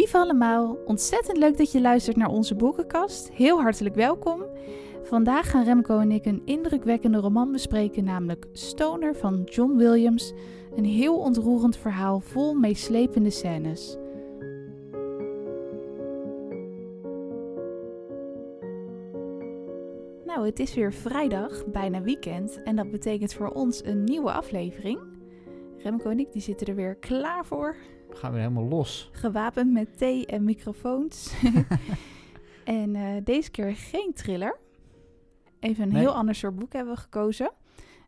Lieve allemaal, ontzettend leuk dat je luistert naar onze boekenkast. Heel hartelijk welkom. Vandaag gaan Remco en ik een indrukwekkende roman bespreken, namelijk Stoner van John Williams. Een heel ontroerend verhaal vol meeslepende scènes. Nou, het is weer vrijdag, bijna weekend, en dat betekent voor ons een nieuwe aflevering. Remco en ik die zitten er weer klaar voor. We gaan weer helemaal los. Gewapend met thee en microfoons. en uh, deze keer geen thriller. Even een Nee. heel ander soort boek hebben we gekozen.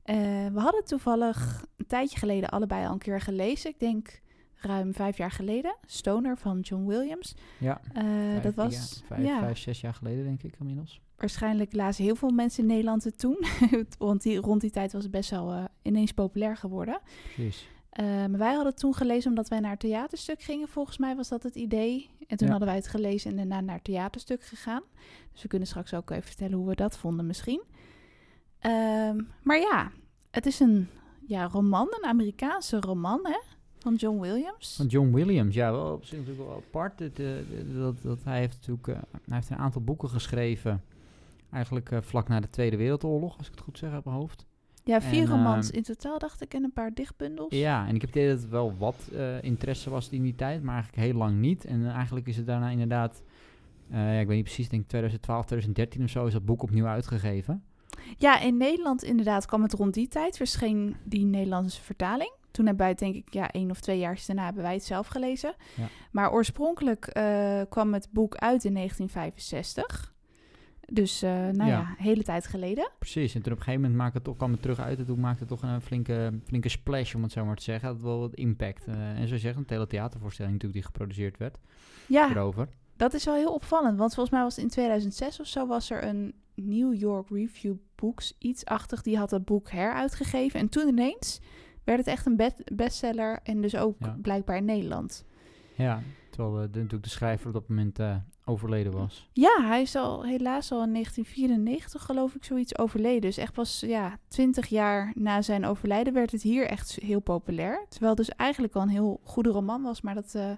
Uh, we hadden toevallig een tijdje geleden allebei al een keer gelezen. Ik denk ruim vijf jaar geleden. Stoner van John Williams. Ja, Uh, vijf, dat was ja, vijf, ja, vijf, zes jaar geleden denk ik inmiddels. waarschijnlijk lazen heel veel mensen in Nederland het toen. Want die, rond die tijd was het best wel uh, ineens populair geworden. Precies. Maar wij hadden het toen gelezen omdat wij naar het theaterstuk gingen. Volgens mij was dat het idee. En toen Ja. hadden wij het gelezen en daarna naar het theaterstuk gegaan. Dus we kunnen straks ook even vertellen hoe we dat vonden misschien. Um, maar ja, het is een ja, roman, een Amerikaanse roman hè, van John Williams. Van John Williams, ja, wel op zich natuurlijk wel apart. Uh, dat, dat, hij heeft natuurlijk uh, hij heeft een aantal boeken geschreven. Eigenlijk uh, vlak na de Tweede Wereldoorlog, als ik het goed zeg uit mijn hoofd. Ja, vier En, romans ehm, in totaal, dacht ik, en een paar dichtbundels. Ja, en ik heb het idee dat het wel wat eh, interesse was in die tijd, maar eigenlijk heel lang niet. En eh, eigenlijk is het daarna inderdaad, eh, ja, ik weet niet precies, ik denk 2012, 2013 of zo is dat boek opnieuw uitgegeven. Ja, in Nederland inderdaad kwam het rond die tijd. Verscheen die Nederlandse vertaling. Toen hebben wij het denk ik, ja, één of twee jaar daarna hebben wij het zelf gelezen. Ja. Maar oorspronkelijk kwam het boek uit in 1965. Dus, uh, nou ja. Hele tijd geleden. Precies, en toen op een gegeven moment maakte het toch, kwam het terug uit en toen maakte het toch een flinke, flinke splash, om het zo maar te zeggen. Het had wel wat impact. Eh, en zo zeggen, een hele theatervoorstelling natuurlijk die geproduceerd werd Ja, erover. dat is wel heel opvallend. Want volgens mij was het in 2006 of zo was er een New York Review Books, iets-achtig, die had dat boek heruitgegeven. En toen ineens werd het echt een be- bestseller en dus ook Ja. blijkbaar in Nederland. Ja, terwijl eh, de, natuurlijk de schrijver op dat moment eh, overleden was. Ja, hij is al helaas al in 1994 geloof ik zoiets overleden. Dus echt pas ja, 20 jaar na zijn overlijden werd het hier echt heel populair. Terwijl het dus eigenlijk al een heel goede roman was, maar dat uh,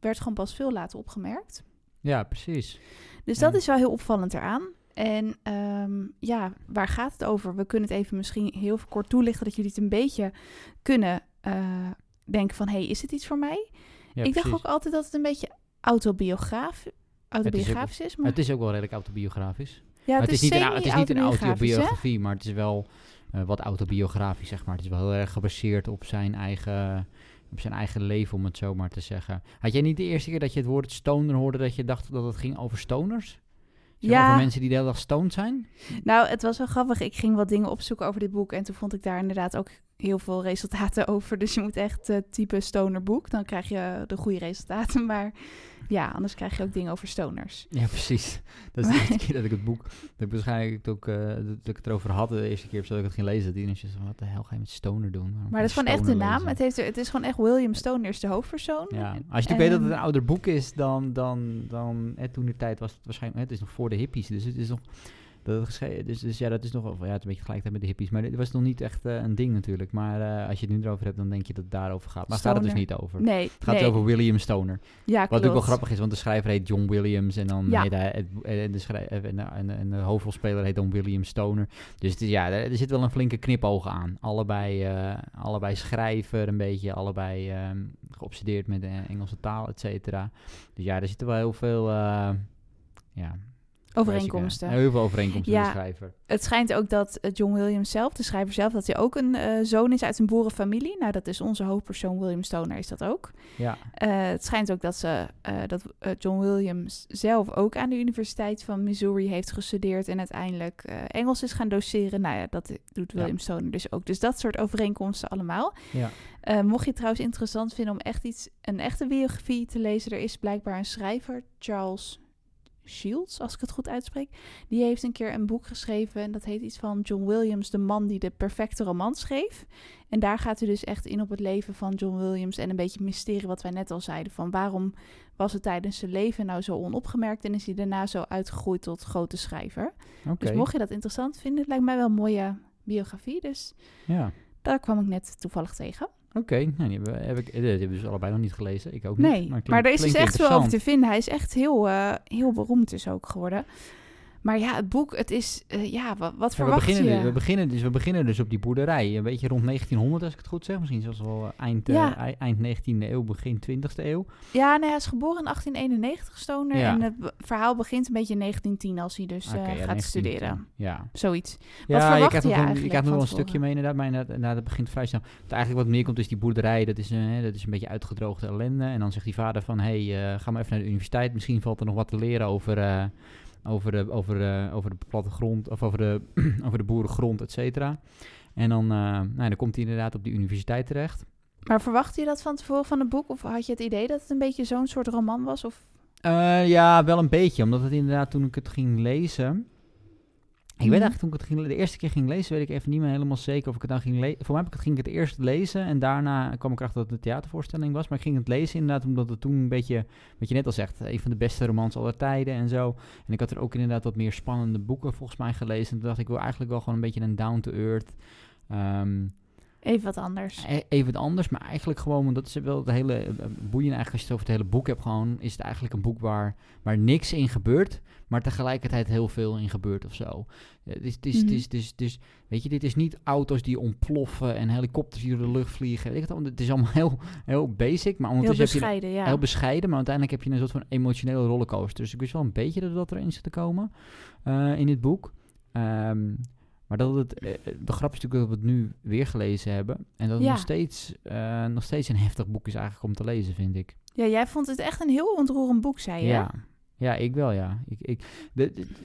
werd gewoon pas veel later opgemerkt. Ja, precies. Dus Ja. dat is wel heel opvallend eraan. En um, ja, waar gaat het over? We kunnen het even misschien heel kort toelichten, dat jullie het een beetje kunnen uh, denken van... hé, hey, is het iets voor mij? Ja, ik dacht ook altijd dat het een beetje autobiograaf, autobiografisch is. Maar... Het is ook wel redelijk autobiografisch. Ja, het, is, niet een, het is niet een hè? autobiografie, maar het is wel uh, wat autobiografisch, zeg maar. Het is wel heel erg gebaseerd op zijn eigen, op zijn eigen leven, om het zo maar te zeggen. Had jij niet de eerste keer dat je het woord stoner hoorde, dat je dacht dat het ging over stoners? Zeg maar Ja. Over mensen die de hele dag stoned zijn? Nou, het was wel grappig. Ik ging wat dingen opzoeken over dit boek. En toen vond ik daar inderdaad ook heel veel resultaten over. Dus je moet echt uh, type stonerboek. Dan krijg je de goede resultaten. Maar ja, anders krijg je ook dingen over stoners. Ja, precies. Dat is de eerste keer dat ik het boek... Dat ik waarschijnlijk ook, uh, dat ik het erover had de eerste keer dat ik het ging lezen. Dat iedereen zei, wat de hel ga je met stoner doen? Waarom Maar dat is gewoon echt de stoner naam. lezen? Het, heeft, het is gewoon echt William Stoner is de hoofdpersoon. Ja, als je weet dat het En- een ouder boek is dan, dan, dan hè, toen de tijd was het waarschijnlijk, hè, het is nog voor de hippies, dus het is nog, dat dus, dus ja, dat is nog wel, ja, het is een beetje tegelijkertijd met de hippies, maar dit was nog niet echt eh, een ding natuurlijk, maar eh, als je het nu erover hebt, dan denk je dat het daarover gaat, maar gaat het dus niet over. Nee, Het gaat nee. over William Stoner. Ja, Wat natuurlijk wel grappig is, want de schrijver heet John Williams en dan Ja. heet hij, het, en, de en, en, en de hoofdrolspeler heet dan William Stoner. Dus het is, ja, er, er zit wel een flinke knipoog aan. Allebei, eh, allebei schrijver, een beetje, allebei ehm, geobsedeerd met de Engelse taal, et cetera. Dus ja, er zitten wel heel veel, eh, ja... Overeenkomsten. Heel veel overeenkomsten Ja. met de schrijver. Het schijnt ook dat eh, John Williams zelf, de schrijver zelf, dat hij ook een eh, zoon is uit een boerenfamilie. Nou, dat is onze hoofdpersoon William Stoner, is dat ook. Ja, Eh, het schijnt ook dat, ze, dat John Williams zelf ook aan de Universiteit van Missouri heeft gestudeerd en uiteindelijk Engels is gaan doseren. Nou ja, dat doet Ja. William Stoner dus ook. Dus dat soort overeenkomsten allemaal. ja. Mocht je het trouwens interessant vinden om echt iets, een echte biografie te lezen, er is blijkbaar een schrijver, Charles Shields, als ik het goed uitspreek. Die heeft een keer een boek geschreven en dat heet iets van John Williams, de man die de perfecte roman schreef. En daar gaat hij dus echt in op het leven van John Williams en een beetje mysterie wat wij net al zeiden. Van waarom was het tijdens zijn leven nou zo onopgemerkt en is hij daarna zo uitgegroeid tot grote schrijver. Dus mocht je dat interessant vinden, het lijkt mij wel een mooie biografie. Dus Ja, daar kwam ik net toevallig tegen. Oké, nou, die heb ik, die hebben we dus allebei nog niet gelezen. Ik ook niet. Nee, maar, klinkt- er is dus echt veel over te vinden. Hij is echt heel, eh, heel beroemd dus ook geworden. Maar ja, het boek, het is, eh, ja, wat, wat Ja, we, verwacht beginnen, je? dus- we, beginnen dus, we beginnen dus op die boerderij. Een beetje rond 1900, als ik het goed zeg. Misschien zelfs wel eh, eind, eh, Ja. eind 19e eeuw, begin 20e eeuw. Ja, nee, hij is geboren in 1891, Stoner. Ja. En het verhaal begint een beetje in 1910 als hij dus gaat 1910. studeren. Ja. Zoiets. Ja, je verwacht je nog een, je eigenlijk krijgt nog wel een stukje mee inderdaad, maar inderdaad, inderdaad, het begint vrij snel. Want eigenlijk wat neerkomt is die boerderij, dat is, hè, dat is een beetje uitgedroogde ellende. En dan zegt die vader van, hé, hey, ga maar even naar de universiteit. Misschien valt er nog wat te leren over, over, de, over, de, over de plattegrond, of over de, over de boerengrond, et cetera. En dan, eh, nou, dan komt hij inderdaad op die universiteit terecht. Maar verwachtte je dat van tevoren van het boek? Of had je het idee dat het een beetje zo'n soort roman was? Of... Eh, ja, wel een beetje. Omdat het inderdaad toen ik het ging lezen. Ik Mhm. weet eigenlijk toen ik het ging, de eerste keer ging lezen, weet ik even niet meer helemaal zeker of ik het dan ging lezen. Voor mij heb ik het, ging ik het eerst lezen en daarna kwam ik erachter dat het een theatervoorstelling was. Maar ik ging het lezen inderdaad omdat het toen een beetje, wat je net al zegt, een van de beste romans aller tijden en zo. En ik had er ook inderdaad wat meer spannende boeken volgens mij gelezen. En toen dacht ik, ik wil eigenlijk wel gewoon een beetje een down-to-earth. ehm, Even wat anders. E- Even wat anders, maar eigenlijk gewoon, want dat is wel het hele eh, boeiende eigenlijk als je het over het hele boek hebt, gewoon is het eigenlijk een boek waar, waar niks in gebeurt, maar tegelijkertijd heel veel in gebeurt of zo. Eh, is- weet je, dit is niet auto's die ontploffen en helikopters die door de lucht vliegen. Weet het, is allemaal heel, heel basic, maar Heel ondertussen heb je bescheiden, ja. heel bescheiden, maar uiteindelijk heb je een soort van emotionele rollercoaster. Dus ik wist wel een beetje dat dat erin zit te komen eh, in dit boek. Ehm, maar dat het, eh, de grap is natuurlijk dat we het nu weer gelezen hebben. En dat het Ja. nog, steeds, eh, nog steeds een heftig boek is eigenlijk om te lezen, vind ik. Ja, jij vond het echt een heel ontroerend boek, zei je? Ja, ja ik wel, ja. Ik, ik,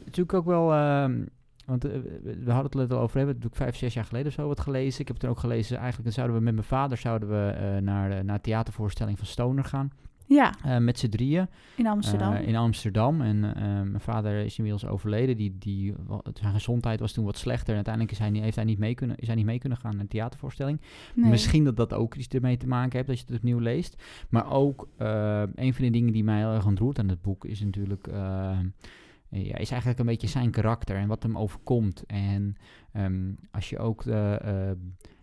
natuurlijk ook wel... ehm, want eh, we hadden het net al over, hebben het natuurlijk vijf, zes jaar geleden of zo wat gelezen. Ik heb er ook gelezen, eigenlijk zouden we met mijn vader zouden we, eh, naar, de, naar theatervoorstelling van Stoner gaan. Ja, eh, met z'n drieën. in Amsterdam. Eh, in Amsterdam. En eh, mijn vader is inmiddels overleden. Die, die, zijn gezondheid was toen wat slechter. En uiteindelijk is hij, niet- heeft hij niet mee kunnen, is hij niet mee kunnen gaan naar een theatervoorstelling. nee. Misschien dat dat ook iets ermee te maken heeft, dat je het opnieuw leest. Maar ook een van de dingen die mij heel erg ontroert aan het boek is natuurlijk... ja, is eigenlijk een beetje zijn karakter en wat hem overkomt. En ehm, als je ook...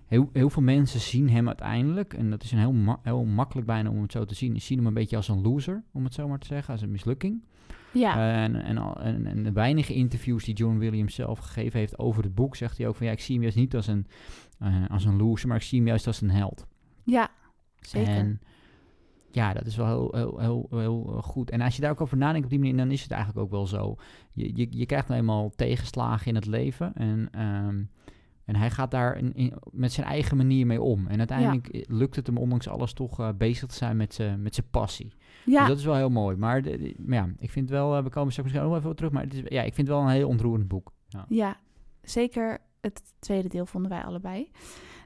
heel, heel veel mensen zien hem uiteindelijk, en dat is een heel, ma- heel makkelijk bijna om het zo te zien, zien hem een beetje als een loser, om het zo maar te zeggen, als een mislukking. Ja, En, en, al- en, en de weinige interviews die John Williams zelf gegeven heeft over het boek, zegt hij ook van ja, ik zie hem juist niet als een, eh, als een loser, maar ik zie hem juist als een held. ja, zeker. En ja, dat is wel heel, heel, heel, heel goed. En als je daar ook over nadenkt op die manier, dan is het eigenlijk ook wel zo. Je, je, je krijgt nou eenmaal tegenslagen in het leven en... ehm, en hij gaat daar in, in- met zijn eigen manier mee om. En uiteindelijk eh, lukt het hem ondanks alles toch eh, bezig te zijn met zijn met zijn passie. ja, Dus dat is wel heel mooi. Maar, de- de- maar ja, ik vind wel, eh, we komen straks misschien ook nog even op terug, maar het is, ja, ik vind het wel een heel ontroerend boek. Ja. ja, zeker het tweede deel vonden wij allebei.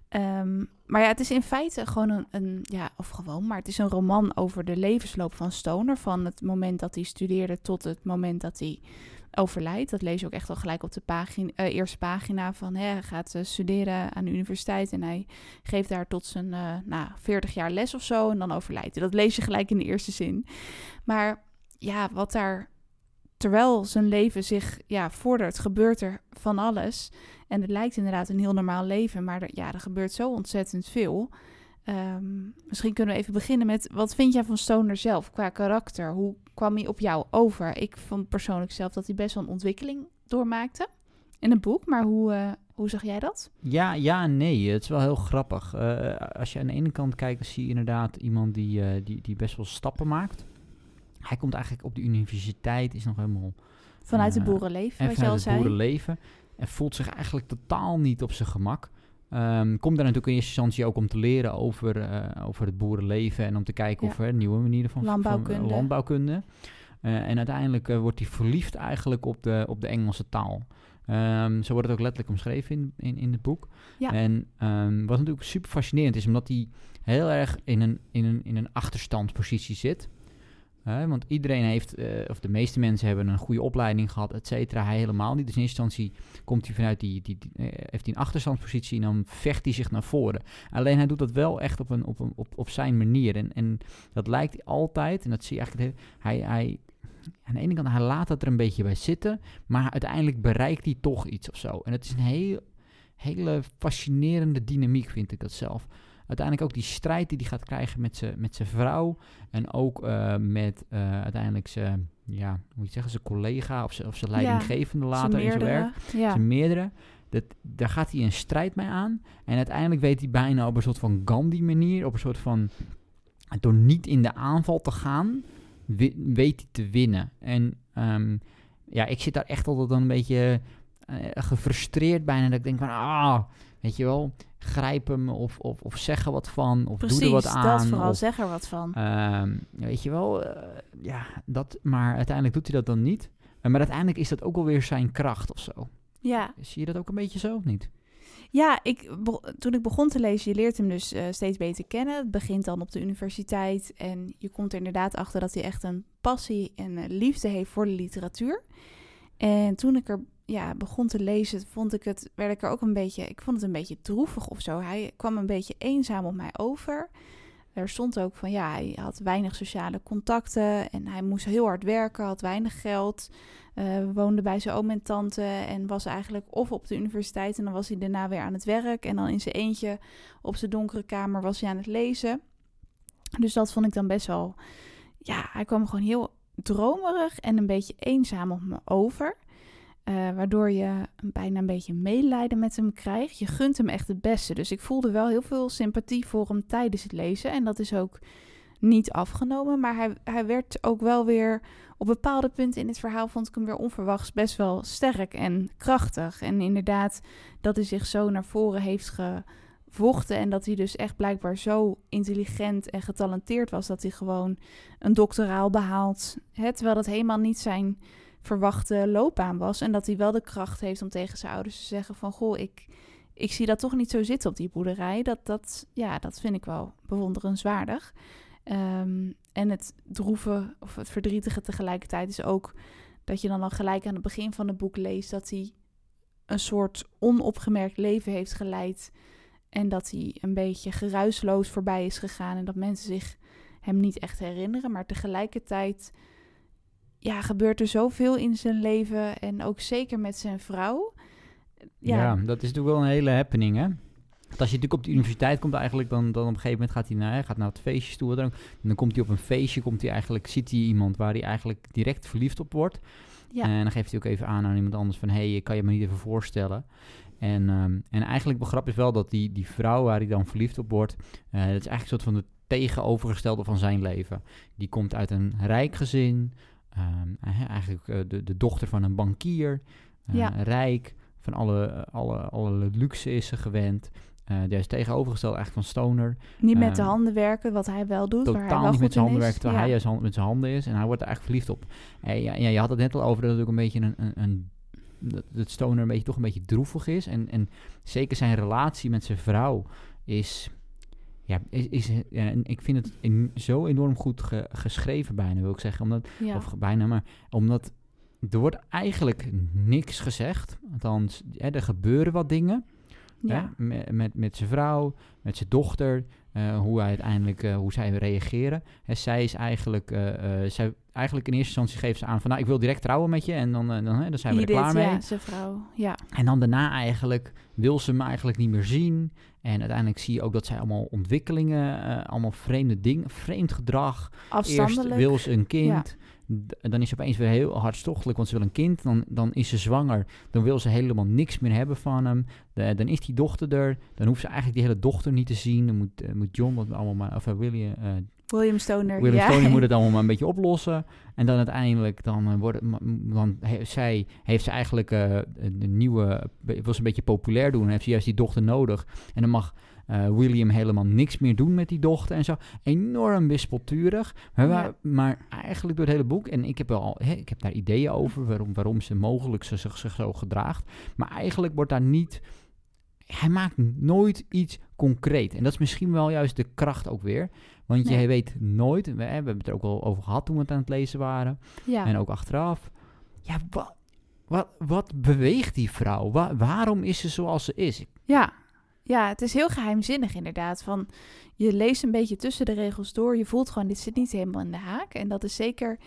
Ehm, maar ja, het is in feite gewoon een, een, ja, of gewoon, maar het is een roman over de levensloop van Stoner. Van het moment dat hij studeerde tot het moment dat hij overlijdt. Dat lees je ook echt al gelijk op de pagina, eh, eerste pagina van hè, hij gaat eh, studeren aan de universiteit en hij geeft daar tot zijn eh nou, 40 jaar les of zo en dan overlijdt hij. Dat lees je gelijk in de eerste zin. Maar ja, wat daar terwijl zijn leven zich ja, vordert, gebeurt er van alles. En het lijkt inderdaad een heel normaal leven, maar ja, er gebeurt zo ontzettend veel. Ehm, misschien kunnen we even beginnen met wat vind jij van Stoner zelf qua karakter? Hoe kwam hij op jou over? Ik vond persoonlijk zelf dat hij best wel een ontwikkeling doormaakte in het boek, maar hoe, eh, hoe zag jij dat? Ja, ja nee. Het is wel heel grappig. Eh, als je aan de ene kant kijkt, dan zie je inderdaad iemand die, eh, die, die best wel stappen maakt. Hij komt eigenlijk op de universiteit, is nog helemaal Vanuit het boerenleven, en wat je al vanuit het zei. boerenleven. En voelt zich eigenlijk totaal niet op zijn gemak. Ehm, komt daar natuurlijk in eerste instantie ook om te leren over, eh, over het boerenleven en om te kijken Ja. of er nieuwe manieren van van, Landbouwkunde. eh, landbouwkunde. Eh, en uiteindelijk eh, wordt hij verliefd eigenlijk op de, op de Engelse taal. Ehm, zo wordt het ook letterlijk omschreven in, in, in het boek. Ja. En ehm, wat natuurlijk super fascinerend is, omdat hij heel erg in een, in een, in een achterstandspositie zit. Want iedereen heeft, eh, of de meeste mensen hebben een goede opleiding gehad, et cetera. Hij helemaal niet. Dus in instantie komt hij vanuit die, die, eh, heeft hij een achterstandspositie en dan vecht hij zich naar voren. Alleen hij doet dat wel echt op, een, op, een, op, op zijn manier. En, en dat lijkt altijd, en dat zie je eigenlijk, hij, hij, aan de ene kant, hij laat het er een beetje bij zitten, maar uiteindelijk bereikt hij toch iets of zo. En het is een heel, hele fascinerende dynamiek, vind ik dat zelf. Uiteindelijk ook die strijd die hij gaat krijgen met zijn met zijn vrouw. En ook eh, met eh, uiteindelijk zijn, ja, hoe moet je zeggen, zijn collega of zijn, of zijn leidinggevende later in zijn werk. Ja. Zijn meerdere. Dat, daar gaat hij een strijd mee aan. En uiteindelijk weet hij bijna op een soort van Gandhi-manier, op een soort van. Door niet in de aanval te gaan, weet hij te winnen. En ehm, ja, ik zit daar echt altijd dan een beetje eh, gefrustreerd bijna. Dat ik denk van, ah, weet je wel, grijp hem of, of, of zeg er wat van. Of Precies, doe er wat aan. dat vooral. of, Zeg er wat van. Ehm, weet je wel, eh, ja, dat, maar uiteindelijk doet hij dat dan niet. Eh, maar uiteindelijk is dat ook alweer zijn kracht of zo. ja, Zie je dat ook een beetje zo of niet? Ja, ik, toen ik begon te lezen, je leert hem dus eh, steeds beter kennen. Het begint dan op de universiteit en je komt er inderdaad achter dat hij echt een passie en liefde heeft voor de literatuur. En toen ik er ja, begon te lezen, vond ik het, werd ik er ook een beetje, ik vond het een beetje droevig of zo. Hij kwam een beetje eenzaam op mij over. Er stond ook van ja, hij had weinig sociale contacten en hij moest heel hard werken, had weinig geld. eh, woonde bij zijn oom en tante en was eigenlijk of op de universiteit en dan was hij daarna weer aan het werk. En dan in zijn eentje op zijn donkere kamer was hij aan het lezen. Dus dat vond ik dan best wel, ja, hij kwam gewoon heel dromerig en een beetje eenzaam op me over. Eh, waardoor je bijna een beetje medelijden met hem krijgt. Je gunt hem echt het beste. Dus ik voelde wel heel veel sympathie voor hem tijdens het lezen. En dat is ook niet afgenomen. Maar hij, hij werd ook wel weer op bepaalde punten in het verhaal vond ik hem weer onverwachts best wel sterk en krachtig. En inderdaad, dat hij zich zo naar voren heeft gevochten. En dat hij dus echt blijkbaar zo intelligent en getalenteerd was dat hij gewoon een doctoraal behaalt. Hè, terwijl dat helemaal niet zijn verwachte loopbaan was. En dat hij wel de kracht heeft om tegen zijn ouders te zeggen van... Goh, ik, ik zie dat toch niet zo zitten op die boerderij. Dat, dat, ja, dat vind ik wel bewonderenswaardig. Ehm, en het droeve of het verdrietige tegelijkertijd is ook... dat je dan al gelijk aan het begin van het boek leest... dat hij een soort onopgemerkt leven heeft geleid... en dat hij een beetje geruisloos voorbij is gegaan... en dat mensen zich hem niet echt herinneren. Maar tegelijkertijd ja, gebeurt er zoveel in zijn leven. En ook zeker met zijn vrouw. Ja. Ja, dat is natuurlijk wel een hele happening, hè? Want als je natuurlijk op de universiteit komt eigenlijk, dan, dan op een gegeven moment gaat hij naar, hij gaat naar het feestje toe. Dan, en dan komt hij op een feestje, komt hij eigenlijk, ziet hij iemand waar hij eigenlijk direct verliefd op wordt. ja, En dan geeft hij ook even aan aan iemand anders van, hé, hey, kan je me niet even voorstellen? En, ehm, en eigenlijk begrap is wel dat die, die vrouw waar hij dan verliefd op wordt, eh, dat is eigenlijk een soort van de tegenovergestelde van zijn leven. Die komt uit een rijk gezin, ehm, eh, eigenlijk eh, de, de dochter van een bankier, eh, Ja. rijk, van alle, alle, alle luxe is ze gewend. Die is tegenovergesteld eigenlijk van Stoner. niet met de ehm, handen werken, wat hij wel doet. waar hij Totaal wel niet met zijn handen is. werkt, terwijl Ja. hij juist hand- met zijn handen is. En hij wordt er eigenlijk verliefd op. En ja, ja, je had het net al over dat het ook een beetje een... een, een dat dat Stoner een beetje, toch een beetje droevig is. En, en zeker zijn relatie met zijn vrouw is... Ja, is, is, ja, en ik vind het zo enorm goed ge- geschreven bijna, wil ik zeggen. Omdat, Ja. Of bijna, maar omdat... Er wordt eigenlijk niks gezegd. Althans, hè, er gebeuren wat dingen. ja. Hè? Met, met, met zijn vrouw, met zijn dochter, eh, hoe hij uiteindelijk, eh, hoe zij reageren. Zij is eigenlijk, eh, zij, eigenlijk in eerste instantie geeft ze aan van, nou, ik wil direct trouwen met je en dan, dan, dan zijn we er klaar mee. Ja, zijn vrouw. Ja, En dan daarna eigenlijk wil ze me eigenlijk niet meer zien. En uiteindelijk zie je ook dat zij allemaal ontwikkelingen, allemaal vreemde dingen, vreemd gedrag. Eerst afstandelijk. wil ze een kind. Dan is ze opeens weer heel hartstochtelijk, want ze wil een kind. Dan, dan is ze zwanger. Dan wil ze helemaal niks meer hebben van hem. De- dan is die dochter er. Dan hoeft ze eigenlijk die hele dochter niet te zien. Dan moet, eh, moet John wat allemaal maar, of uh, William, eh, William Stoner. William ja. Stoney moet het allemaal maar een beetje oplossen. En dan uiteindelijk, dan, eh, wordt het, he- zij, heeft ze eigenlijk eh, een nieuwe, wil ze een beetje populair doen. Dan heeft ze juist die dochter nodig. En dan mag eh, William helemaal niks meer doen met die dochter en zo. Enorm wispelturig. Maar, Ja. waar- maar eigenlijk door het hele boek, en ik heb, wel, hè, ik heb daar ideeën over waarom, waarom ze mogelijk ze zich, zich zo gedraagt. Maar eigenlijk wordt daar niet hij maakt nooit iets concreet. En dat is misschien wel juist de kracht ook weer. Want Nee. je weet nooit, we, we hebben het er ook al over gehad toen we het aan het lezen waren. ja. En ook achteraf. Ja, wat, wat, wat beweegt die vrouw? Wa- waarom is ze zoals ze is? Ja. Ja, het is heel geheimzinnig inderdaad. Van, je leest een beetje tussen de regels door. Je voelt gewoon, dit zit niet helemaal in de haak. En dat is zeker,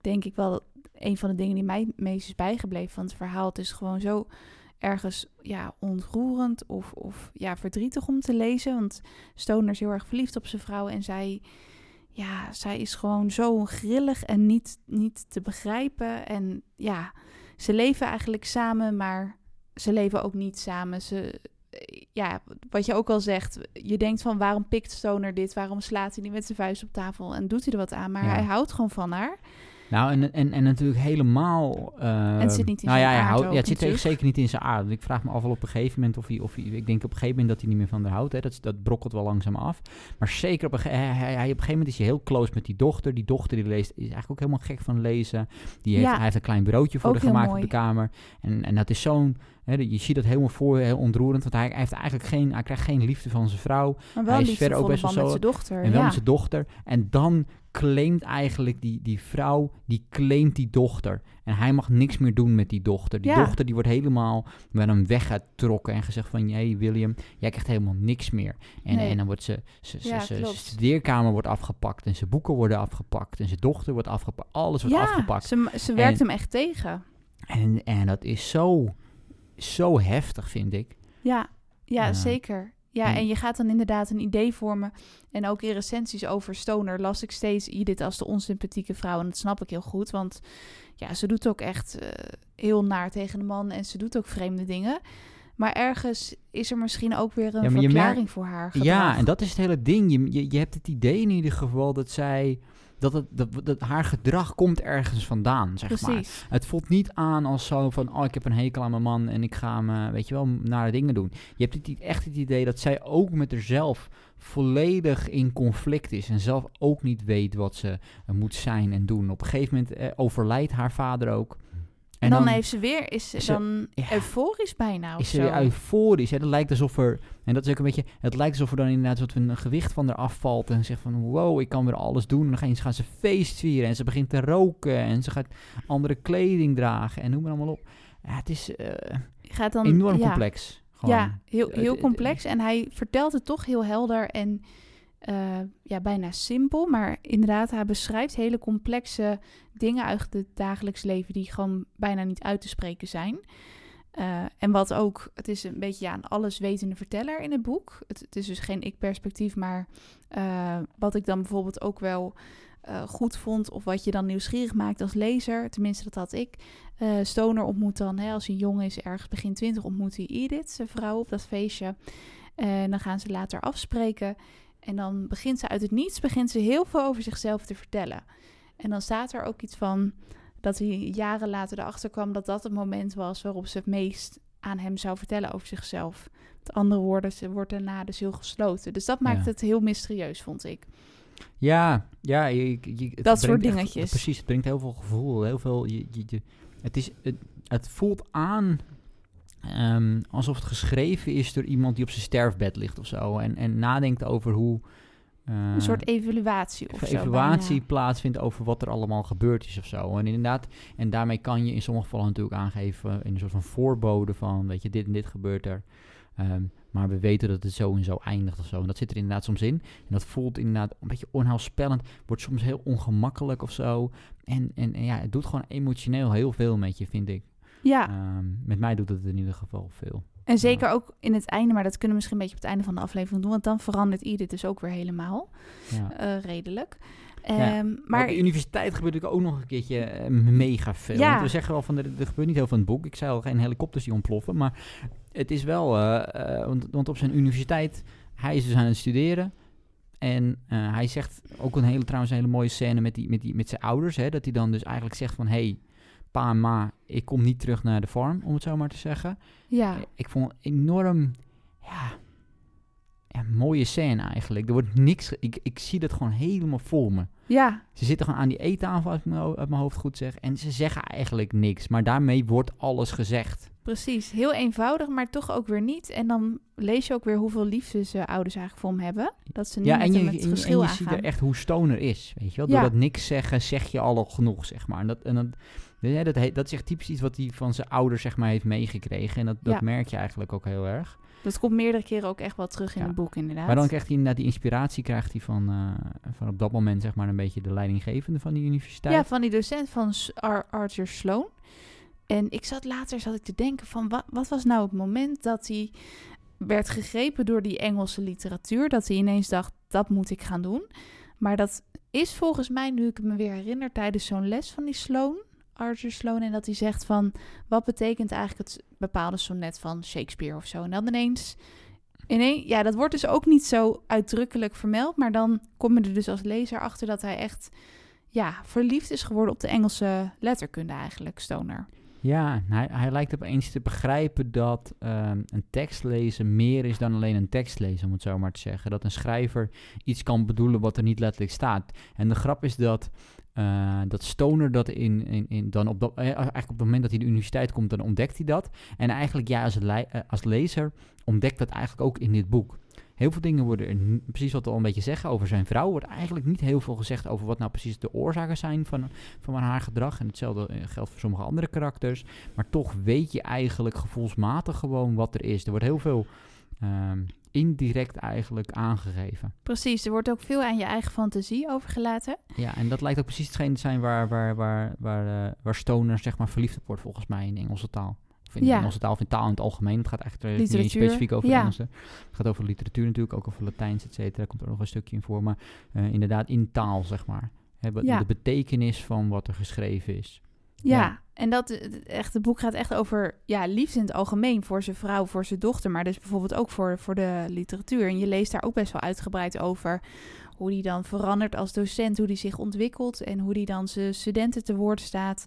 denk ik wel, een van de dingen die mij meest is bijgebleven van het verhaal. Het is gewoon zo ergens ja, ontroerend of, of ja, verdrietig om te lezen. Want Stoner is heel erg verliefd op zijn vrouw en zij, ja, zij is gewoon zo grillig en niet, niet te begrijpen. En ja, ze leven eigenlijk samen, maar ze leven ook niet samen. Ze, ja, wat je ook al zegt, je denkt van waarom pikt Stoner dit? Waarom slaat hij niet met zijn vuist op tafel en doet hij er wat aan? Maar Ja. hij houdt gewoon van haar. Nou, en, en, en natuurlijk helemaal... eh, het zit niet in nou zijn ja, aard ja, het zit natuurlijk. zeker niet in zijn aard. Want ik vraag me af wel op een gegeven moment of hij... Of hij ik denk op een gegeven moment dat hij niet meer van haar houdt. Hè. Dat, dat brokkelt wel langzaam af. Maar zeker op een, hij, op een gegeven moment is hij heel close met die dochter. Die dochter die leest, is eigenlijk ook helemaal gek van lezen. Die heeft, Ja. Hij heeft een klein bureautje voor Ook haar gemaakt op de kamer. En, en dat is zo'n... Je ziet dat helemaal voor, heel ontroerend. Want hij, hij heeft eigenlijk geen, hij krijgt geen liefde van zijn vrouw. Maar wel hij is verder ook best wel met zo- zijn dochter. En wel ja. met zijn dochter. En dan claimt eigenlijk die, die vrouw, die claimt die dochter. En hij mag niks meer doen met die dochter. Die Ja. dochter die wordt helemaal met hem weggetrokken en gezegd van... Hé William, jij krijgt helemaal niks meer. En, Nee. en dan wordt ze, ze, ze, Ja, ze- studeerkamer wordt afgepakt. En zijn boeken worden afgepakt. En zijn dochter wordt afgepakt. Alles wordt ja, afgepakt. Ze, ze werkt En- hem echt tegen. En, en dat is zo, zo heftig, vind ik. Ja, ja, Ja. zeker. Ja, En- en je gaat dan inderdaad een idee vormen. En ook in recensies over Stoner las ik steeds Edith als de onsympathieke vrouw. En dat snap ik heel goed, want ja, ze doet ook echt eh, heel naar tegen de man. En ze doet ook vreemde dingen. Maar ergens is er misschien ook weer een Ja, verklaring merkt- voor haar gedrag. Ja, en dat is het hele ding. Je, je, je hebt het idee in ieder geval dat zij... Dat, het, dat, dat haar gedrag komt ergens vandaan, zeg maar. Het voelt niet aan als zo van... Oh, ik heb een hekel aan mijn man en ik ga hem, eh, weet je wel, nare dingen doen. Je hebt het, echt het idee dat zij ook met haarzelf volledig in conflict is. En zelf ook niet weet wat ze eh, moet zijn en doen. Op een gegeven moment eh, overlijdt haar vader ook. En dan, heeft ze weer, is ze dan ja. euforisch bijna of is ze weer euforisch. Hè? Dat lijkt alsof er, en dat is ook een beetje, het lijkt alsof er dan inderdaad wat een gewicht van haar afvalt en zegt van wow, ik kan weer alles doen. En dan gaan ze, gaan ze feest vieren en ze begint te roken en ze gaat andere kleding dragen en noem maar allemaal op. Ja, het is eh, Gaat dan, enorm ja. complex. Gewoon. Ja, heel, heel complex. En hij vertelt het toch heel helder en eh, ja, bijna simpel. Maar inderdaad, hij beschrijft hele complexe dingen uit het dagelijks leven die gewoon bijna niet uit te spreken zijn. Eh, en wat ook, het is een beetje ja, een alleswetende verteller in het boek. Het, is dus geen ik-perspectief, maar eh, wat ik dan bijvoorbeeld ook wel goed vond, of wat je dan nieuwsgierig maakt als lezer, tenminste dat had ik. Stoner ontmoet dan, hè, als hij jong is, ergens begin twintig, ontmoet hij Edith, zijn vrouw, op dat feestje. En dan gaan ze later afspreken. En dan begint ze uit het niets, begint ze heel veel over zichzelf te vertellen. En dan staat er ook iets van dat hij jaren later erachter kwam dat dat het moment was waarop ze het meest aan hem zou vertellen over zichzelf. Met andere woorden, ze wordt daarna dus heel gesloten. Dus dat maakt Ja. het heel mysterieus, vond ik. Ja, ja je, je- je- het Dat soort echt- dingetjes. precies, het brengt heel veel gevoel, heel veel. Je, het, is, het, het voelt aan ehm, alsof het geschreven is door iemand die op zijn sterfbed ligt of zo. En, en nadenkt over hoe. eh, Een soort evaluatie of evaluatie bijna. plaatsvindt over wat er allemaal gebeurd is of zo. En inderdaad, en daarmee kan je in sommige gevallen natuurlijk aangeven in een soort van voorbode van, weet je, dit en dit gebeurt er. Ehm, maar we weten dat het zo en zo eindigt of zo. En dat zit er inderdaad soms in. En dat voelt inderdaad een beetje onheilspellend. Wordt soms heel ongemakkelijk of zo. En, en, en ja, het doet gewoon emotioneel heel veel met je, vind ik. Ja, Ehm, met mij doet het in ieder geval veel. en zeker ook in het einde, maar dat kunnen we misschien een beetje op het einde van de aflevering doen, want dan verandert Edith dus ook weer helemaal. Ja. eh, redelijk. Ja, Ehm, Maar op de universiteit gebeurt natuurlijk ook nog een keertje eh, mega veel. Ja. Want we zeggen wel van, er, er gebeurt niet heel veel in het boek. Ik zei al, geen helikopters die ontploffen. Maar het is wel, eh, want, want op zijn universiteit, hij is dus aan het studeren. En hij zegt ook een hele, trouwens een hele mooie scène met, die, met, die, met zijn ouders. Hè, dat hij dan dus eigenlijk zegt van, hey, pa en ma, ik kom niet terug naar de farm, om het zo maar te zeggen. ja, Ik vond het enorm, ja, ja, mooie scène eigenlijk. Er wordt niks, ik, ik zie dat gewoon helemaal voor me. ja, Ze zitten gewoon aan die eettafel, als ik me uit mijn hoofd goed zeg. En ze zeggen eigenlijk niks. Maar daarmee wordt alles gezegd. precies. Heel eenvoudig, maar toch ook weer niet. En dan lees je ook weer hoeveel liefde ze ouders eigenlijk voor hem hebben. Dat ze niet Ja, met en je, hem en het je, en je ziet er echt hoe stoner is. Weet je wel? Ja. Door dat niks zeggen, zeg je al genoeg, zeg maar. En dat, en dat, ja, dat, he- dat is echt typisch iets wat hij van zijn ouders, zeg maar, heeft meegekregen. En dat, dat Ja. merk je eigenlijk ook heel erg. Dat komt meerdere keren ook echt wel terug in het boek, inderdaad. Maar dan krijgt hij inderdaad die inspiratie krijgt hij van, eh, van op dat moment, zeg maar, een beetje de leidinggevende van die universiteit. Ja, van die docent van Ar- Arthur Sloan. En ik zat later zat ik te denken van wat, wat was nou het moment dat hij werd gegrepen door die Engelse literatuur, dat hij ineens dacht dat moet ik gaan doen. Maar dat is volgens mij, nu ik me weer herinner, tijdens zo'n les van die Sloan, Arthur Sloan, en dat hij zegt van wat betekent eigenlijk het bepaalde sonnet van Shakespeare of zo. En dan ineens, ineens, ja, dat wordt dus ook niet zo uitdrukkelijk vermeld, maar dan kom je er dus als lezer achter dat hij echt ja, verliefd is geworden op de Engelse letterkunde eigenlijk, Stoner. Ja, hij, hij lijkt opeens te begrijpen dat ehm, een tekst lezen meer is dan alleen een tekst lezen, om het zo maar te zeggen. Dat een schrijver iets kan bedoelen wat er niet letterlijk staat. En de grap is dat, uh, dat Stoner dat in, in, in dan op dat, eh, eigenlijk op het moment dat hij de universiteit komt, dan ontdekt hij dat. En eigenlijk, ja, als, eh, als lezer ontdekt dat eigenlijk ook in dit boek. Heel veel dingen worden, precies wat we al een beetje zeggen over zijn vrouw, wordt eigenlijk niet heel veel gezegd over wat nou precies de oorzaken zijn van, van haar gedrag. En hetzelfde eh, geldt voor sommige andere karakters. Maar toch weet je eigenlijk gevoelsmatig gewoon wat er is. Er wordt heel veel um, indirect eigenlijk aangegeven. Precies, er wordt ook veel aan je eigen fantasie overgelaten. Ja, en dat lijkt ook precies hetgeen te zijn waar, waar, waar, waar, uh, waar Stoner zeg maar verliefd op wordt volgens mij in Engelse taal. Of in ja. onze taal of in taal in het algemeen. Het gaat echt niet eens specifiek over ja. Engelse. Het gaat over literatuur natuurlijk, ook over Latijns, et cetera. Daar komt er nog een stukje in voor. Maar uh, inderdaad in taal, zeg maar. Ja. De betekenis van wat er geschreven is. Ja, ja. en dat echt, het boek gaat echt over ja, liefde in het algemeen voor zijn vrouw, voor zijn dochter, maar dus bijvoorbeeld ook voor, voor de literatuur. En je leest daar ook best wel uitgebreid over hoe die dan verandert als docent, hoe die zich ontwikkelt en hoe die dan zijn studenten te woord staat.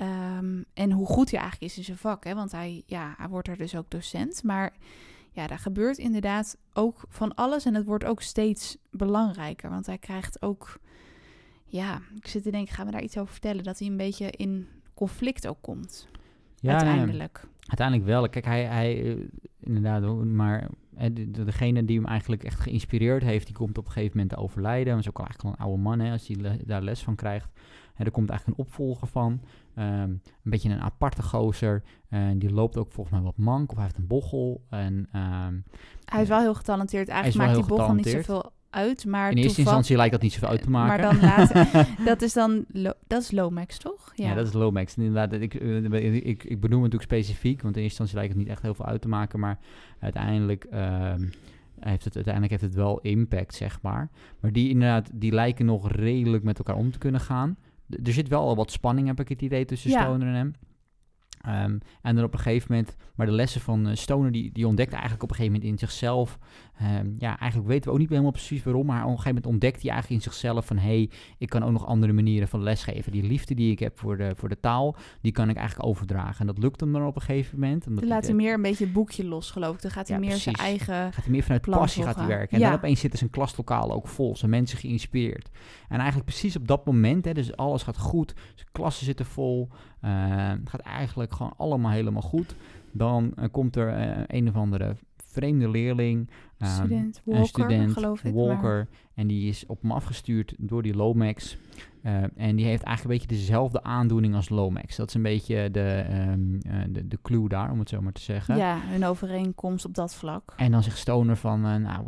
Um, en hoe goed hij eigenlijk is in zijn vak. Hè? Want hij, ja, hij wordt er dus ook docent. Maar ja, daar gebeurt inderdaad ook van alles. En het wordt ook steeds belangrijker. Want hij krijgt ook. Ja, ik zit te denken, gaan we daar iets over vertellen? Dat hij een beetje in conflict ook komt. Ja, uiteindelijk. Nee, uiteindelijk wel. Kijk, hij, hij uh, inderdaad, maar de, degene die hem eigenlijk echt geïnspireerd heeft, die komt op een gegeven moment te overlijden. Dat is ook al eigenlijk al een oude man, hè, als hij le daar les van krijgt. En er komt eigenlijk een opvolger van. Um, een beetje een aparte gozer. En die loopt ook volgens mij wat mank. Of hij heeft een bochel. En, um, hij is wel heel getalenteerd. Eigenlijk maakt die bochel niet zoveel uit. Maar in eerste instantie lijkt dat niet zoveel uit te maken. Maar dan later, dat is dan dat is Lomax, toch? Ja. ja, dat is Lomax. Inderdaad, ik, ik, ik, ik benoem het natuurlijk specifiek, want in eerste instantie lijkt het niet echt heel veel uit te maken, maar uiteindelijk um, heeft het uiteindelijk heeft het wel impact, zeg maar. Maar die inderdaad, die lijken nog redelijk met elkaar om te kunnen gaan er zit wel al wat spanning, heb ik het idee, tussen ja. Stoner en hem. Um, en dan op een gegeven moment, maar de lessen van uh, Stoner, die, die ontdekt eigenlijk op een gegeven moment in zichzelf Um, ja, eigenlijk weten we ook niet helemaal precies waarom, maar op een gegeven moment ontdekt hij eigenlijk in zichzelf van hé, hey, ik kan ook nog andere manieren van lesgeven. Die liefde die ik heb voor de, voor de taal, die kan ik eigenlijk overdragen. En dat lukt hem dan op een gegeven moment. Dan laat hij meer een beetje het boekje los, geloof ik. Dan gaat hij ja, meer precies. zijn eigen Gaat hij meer vanuit passie gaat hij werken. En ja. dan opeens zitten zijn klaslokaal ook vol, zijn mensen geïnspireerd. En eigenlijk precies op dat moment, hè, dus alles gaat goed, zijn klassen zitten vol, uh, het gaat eigenlijk gewoon allemaal helemaal goed. Dan uh, komt er uh, een of andere vreemde leerling. Um, student, Walker, student, geloof ik. Walker. Maar... En die is op hem afgestuurd door die Lomax. Uh, en die heeft eigenlijk een beetje dezelfde aandoening als Lomax. Dat is een beetje de, um, uh, de, de clue daar, om het zo maar te zeggen. Ja, een overeenkomst op dat vlak. En dan zegt Stoner van, uh, nou,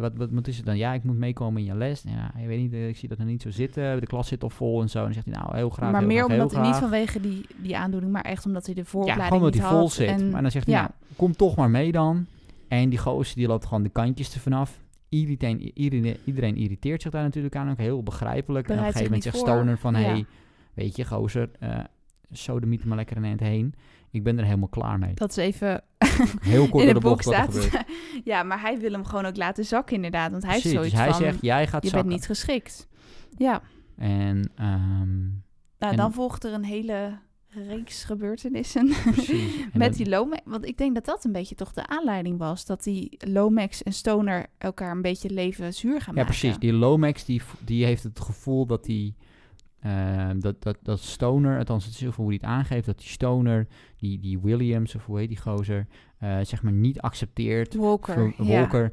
wat, wat, wat is het dan? Ja, ik moet meekomen in je les. Ja, je weet niet, ik zie dat er niet zo zitten. De klas zit al vol en zo. En dan zegt hij, nou, heel graag, Maar heel meer graag, omdat hij niet vanwege die, die aandoening, maar echt omdat hij de vooropleiding ja, gewoon omdat hij vol had. zit. En, maar dan zegt hij, ja. nou, kom toch maar mee dan. En die gozer die loopt gewoon de kantjes er vanaf. Iedereen, iedereen, iedereen irriteert zich daar natuurlijk aan. Ook heel begrijpelijk. en op een gegeven moment zegt Stoner van... Ja. hey, weet je, gozer, uh, sodemiet er maar lekker een eind heen. Ik ben er helemaal klaar mee. Dat is even Heel kort in het de bocht er staat. ja, maar hij wil hem gewoon ook laten zakken inderdaad. Want hij Precies, heeft dus zoiets hij van, zegt, jij gaat je zakken. bent niet geschikt. Ja, En, ehm, nou En- dan volgt er een hele reeks gebeurtenissen. Met die Lomax, want ik denk dat dat een beetje toch de aanleiding was. Dat die Lomax en Stoner elkaar een beetje leven zuur gaan Ja, maken. precies. Die Lomax, die, die heeft het gevoel dat die... eh, dat, dat, dat Stoner, althans het is heel veel hoe hij het aangeeft, dat die Stoner, die, die Williams, of hoe heet die gozer, eh, zeg maar niet accepteert. Walker. Ver- ja. Walker.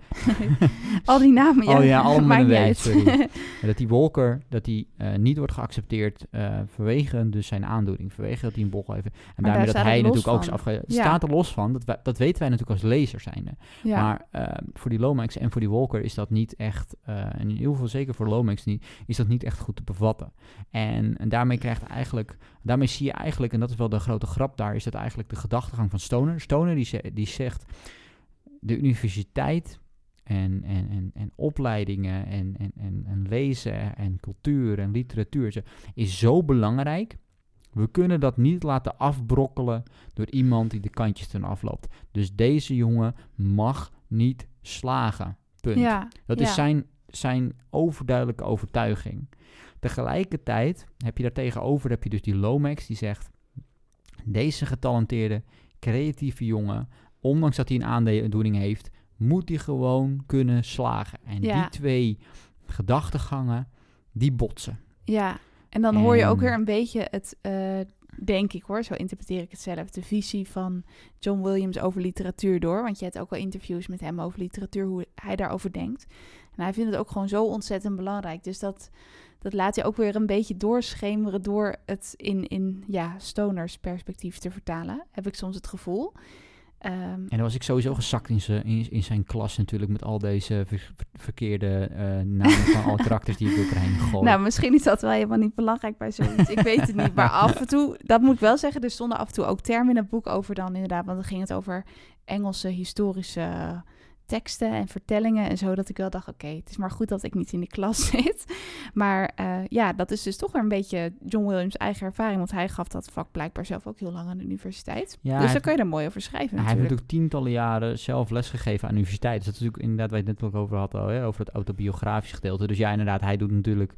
Al die namen, ja. Oh ja, allemaal een sorry. Dat die Walker, dat die eh, niet wordt geaccepteerd eh, vanwege dus zijn aandoening. Vanwege dat hij een bochel heeft. En daar daarmee dat hij natuurlijk ook is afge... Ja. staat er los van. Dat, wij- dat weten wij natuurlijk als lezers zijnde. ja. Maar voor die Lomax en voor die Walker is dat niet echt, en in ieder geval zeker voor Lomax niet, is dat niet echt goed te bevatten. En, en daarmee krijgt eigenlijk, daarmee zie je eigenlijk, en dat is wel de grote grap daar, is dat eigenlijk de gedachtegang van Stoner. Stoner die, die zegt, de universiteit en, en, en, en opleidingen en, en, en, en lezen en cultuur en literatuur is zo belangrijk. We kunnen dat niet laten afbrokkelen door iemand die de kantjes ten afloopt. Dus deze jongen mag niet slagen. Punt. ja. Dat ja. is zijn, zijn overduidelijke overtuiging. Tegelijkertijd heb je daar tegenover heb je dus die Lomax die zegt... Deze getalenteerde, creatieve jongen, ondanks dat hij een aandoening heeft... moet hij gewoon kunnen slagen. En Ja. die twee gedachtegangen, die botsen. Ja, en dan hoor je ook weer een beetje het, eh, denk ik hoor, zo interpreteer ik het zelf, de visie van John Williams over literatuur door. Want je hebt ook wel interviews met hem over literatuur, hoe hij daarover denkt. En hij vindt het ook gewoon zo ontzettend belangrijk. Dus dat, dat laat hij ook weer een beetje doorschemeren door het in, in ja, stoners perspectief te vertalen, heb ik soms het gevoel. Ehm, En dan was ik sowieso gezakt in, zijn in, in zijn klas natuurlijk... met al deze ver- ver- verkeerde eh, namen van alle karakters die ik erheen gooi. Nou, misschien is dat wel helemaal niet belangrijk bij zoiets. Ik weet het niet. Maar af en toe, dat moet ik wel zeggen, er stonden af en toe ook termen in het boek over dan inderdaad. Want dan ging het over Engelse historische teksten en vertellingen en zo. Dat ik wel dacht, oké, het is maar goed dat ik niet in de klas zit. Maar eh, ja, dat is dus toch weer een beetje John Williams' eigen ervaring. Want hij gaf dat vak blijkbaar zelf ook heel lang aan de universiteit. Ja, dus daar kun je er mooi over schrijven Hij heeft natuurlijk. natuurlijk tientallen jaren zelf lesgegeven aan de universiteit. Dus dat is natuurlijk inderdaad waar je het net ook over had, al, hè, over het autobiografische gedeelte. Dus ja, inderdaad, hij doet natuurlijk